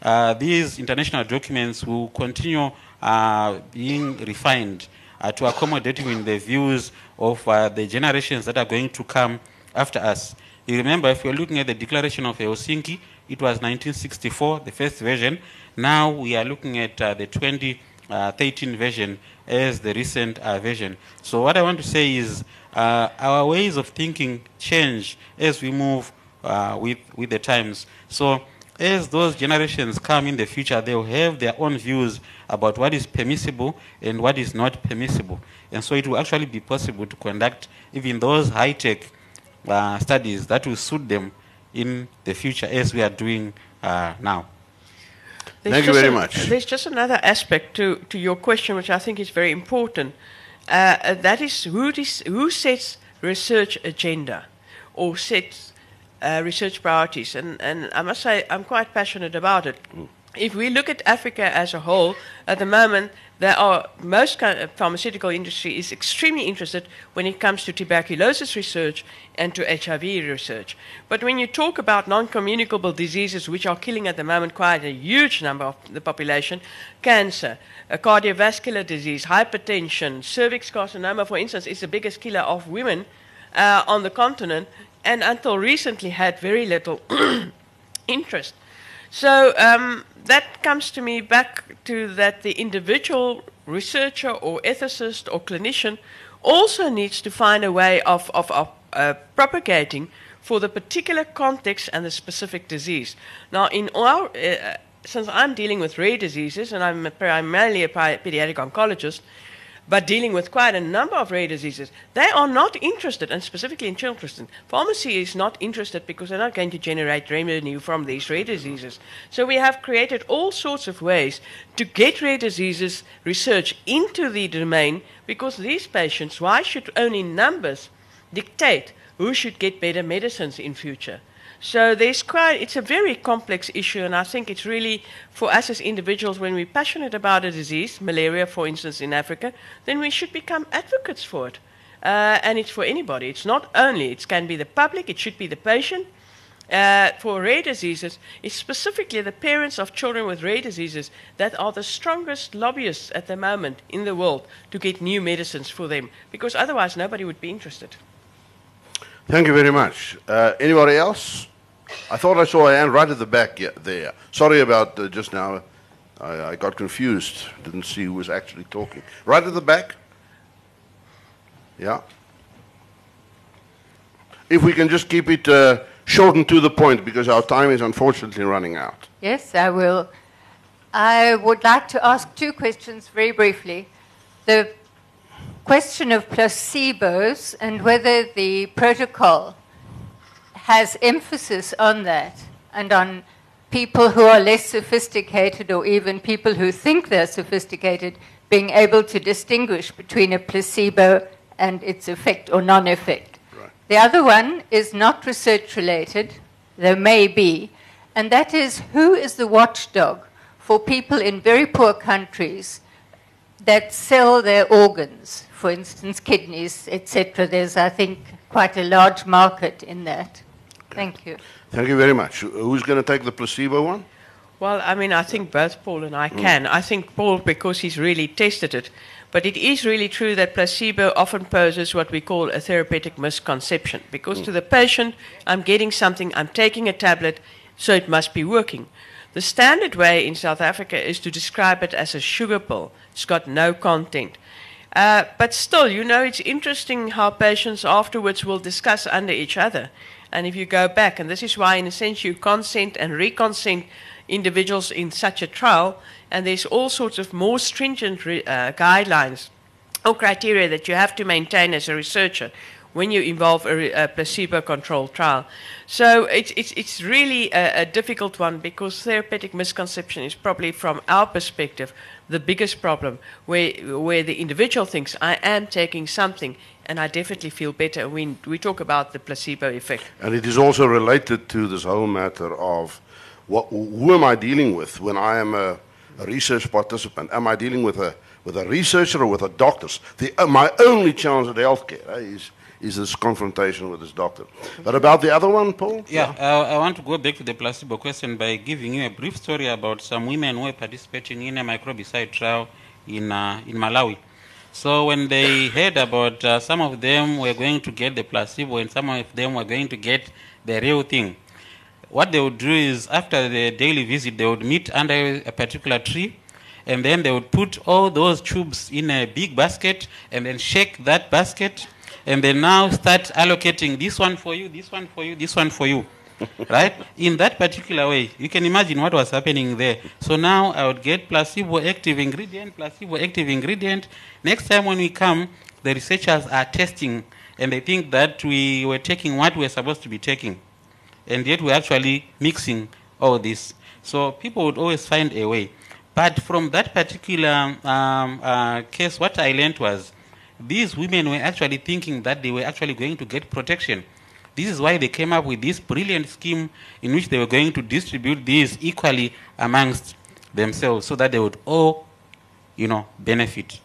uh, these international documents will continue uh, being refined uh, to accommodate even the views of uh, the generations that are going to come after us. You remember, if you're looking at the Declaration of Helsinki, it was 1964, the first version. Now we are looking at uh, the 2013 version as the recent uh, version. So what I want to say is uh, our ways of thinking change as we move uh, with, with the times. So as those generations come in the future, they will have their own views about what is permissible and what is not permissible. And so it will actually be possible to conduct even those high-tech uh, studies that will suit them in the future as we are doing uh, now. There's Thank you very a- much. There's just another aspect to, to your question, which I think is very important. Uh, uh, that is who, dis- who sets research agenda or sets uh, research priorities. And, and I must say, I'm quite passionate about it. If we look at Africa as a whole, at the moment, there are most kind of pharmaceutical industry is extremely interested when it comes to tuberculosis research and to HIV research. But when you talk about non-communicable diseases, which are killing at the moment quite a huge number of the population, cancer, uh, cardiovascular disease, hypertension, cervix carcinoma, for instance, is the biggest killer of women uh, on the continent, and until recently had very little interest. So um, that comes to me back to that the individual researcher or ethicist or clinician also needs to find a way of, of, of uh, propagating for the particular context and the specific disease. Now, in our, uh, since I'm dealing with rare diseases and I'm primarily a pediatric oncologist, but dealing with quite a number of rare diseases, they are not interested, and specifically in children. Pharmacy is not interested because they're not going to generate revenue from these rare diseases. So we have created all sorts of ways to get rare diseases research into the domain because these patients, why should only numbers dictate who should get better medicines in future? So there's quite, it's a very complex issue, and I think it's really for us as individuals, when we're passionate about a disease, malaria, for instance, in Africa, then we should become advocates for it. Uh, and it's for anybody. It's not only, it can be the public, it should be the patient. Uh, for rare diseases, it's specifically the parents of children with rare diseases that are the strongest lobbyists at the moment in the world to get new medicines for them, because otherwise nobody would be interested. Thank you very much. Uh, anybody else? I thought I saw a hand right at the back there. Sorry about uh, just now. I, I got confused. Didn't see who was actually talking. Right at the back? Yeah. If we can just keep it uh, short and to the point because our time is unfortunately running out. Yes, I will. I would like to ask two questions very briefly. The question of placebos and whether the protocol has emphasis on that and on people who are less sophisticated or even people who think they're sophisticated being able to distinguish between a placebo and its effect or non effect. Right. The other one is not research related, there may be, and that is who is the watchdog for people in very poor countries that sell their organs, for instance, kidneys, etc. There's, I think, quite a large market in that. Thank you. Thank you very much. Who's going to take the placebo one? Well, I mean, I think both Paul and I mm. can. I think Paul because he's really tested it. But it is really true that placebo often poses what we call a therapeutic misconception. Because to mm. the patient, I'm getting something, I'm taking a tablet, so it must be working. The standard way in South Africa is to describe it as a sugar pill. It's got no content. Uh, but still, you know, it's interesting how patients afterwards will discuss under each other. And if you go back, and this is why, in a sense, you consent and reconsent individuals in such a trial, and there's all sorts of more stringent re- uh, guidelines or criteria that you have to maintain as a researcher when you involve a, a placebo-controlled trial. So it's, it's, it's really a, a difficult one because therapeutic misconception is probably, from our perspective, the biggest problem, where, where the individual thinks, I am taking something and I definitely feel better. We, we talk about the placebo effect. And it is also related to this whole matter of what, who am I dealing with when I am a, a research participant? Am I dealing with a, with a researcher or with a doctor? The, uh, my only chance at healthcare eh, is, is this confrontation with this doctor. But about the other one, Paul? Yeah, uh, I want to go back to the placebo question by giving you a brief story about some women who were participating in a microbicide trial in, uh, in Malawi. So when they heard about uh, some of them were going to get the placebo and some of them were going to get the real thing, what they would do is after the daily visit, they would meet under a particular tree and then they would put all those tubes in a big basket and then shake that basket and they now start allocating this one for you, this one for you, this one for you. right? In that particular way, you can imagine what was happening there. So now I would get placebo active ingredient, placebo active ingredient. Next time when we come, the researchers are testing and they think that we were taking what we were supposed to be taking. And yet we're actually mixing all this. So people would always find a way. But from that particular um, uh, case, what I learned was these women were actually thinking that they were actually going to get protection. This is why they came up with this brilliant scheme in which they were going to distribute these equally amongst themselves so that they would all, you know, benefit.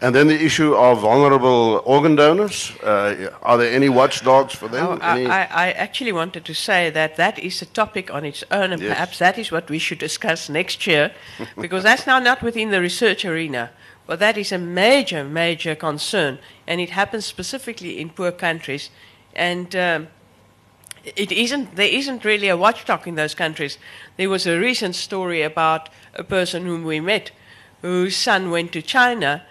And then the issue of vulnerable organ donors. Uh, are there any watchdogs for them? Oh, I, Any- I, I actually wanted to say that that is a topic on its own, and Yes. perhaps that is what we should discuss next year, because that's now not within the research arena. But that is a major, major concern, and it happens specifically in poor countries. And um, it isn't, there isn't really a watchdog in those countries. There was a recent story about a person whom we met whose son went to China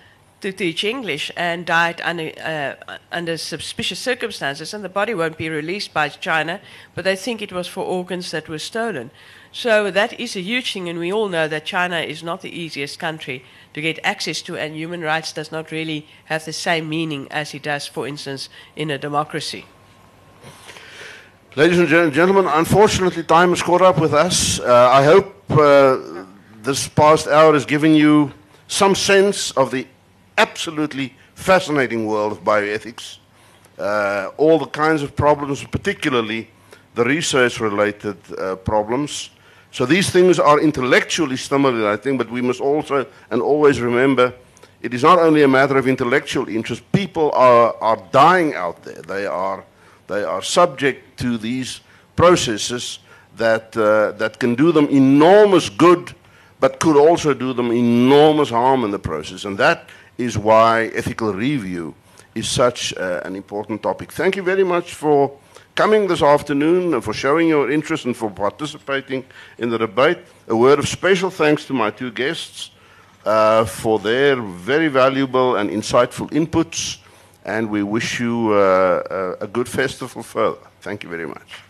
to teach English and died under, uh, under suspicious circumstances, and the body won't be released by China, but they think it was for organs that were stolen. So that is a huge thing, and we all know that China is not the easiest country to get access to, and human rights does not really have the same meaning as it does, for instance, in a democracy. Ladies and gentlemen, unfortunately, time has caught up with us. Uh, I hope uh, this past hour has given you some sense of the absolutely fascinating world of bioethics. Uh, all the kinds of problems, particularly the research related uh, problems. So these things are intellectually stimulating, I think but we must also and always remember it is not only a matter of intellectual interest. People are, are dying out there. They are, they are subject to these processes that, uh, that can do them enormous good, but could also do them enormous harm in the process. And that is why ethical review is such uh, an important topic. Thank you very much for coming this afternoon and for showing your interest and for participating in the debate. A word of special thanks to my two guests uh, for their very valuable and insightful inputs, and we wish you uh, a, a good festival further. Thank you very much.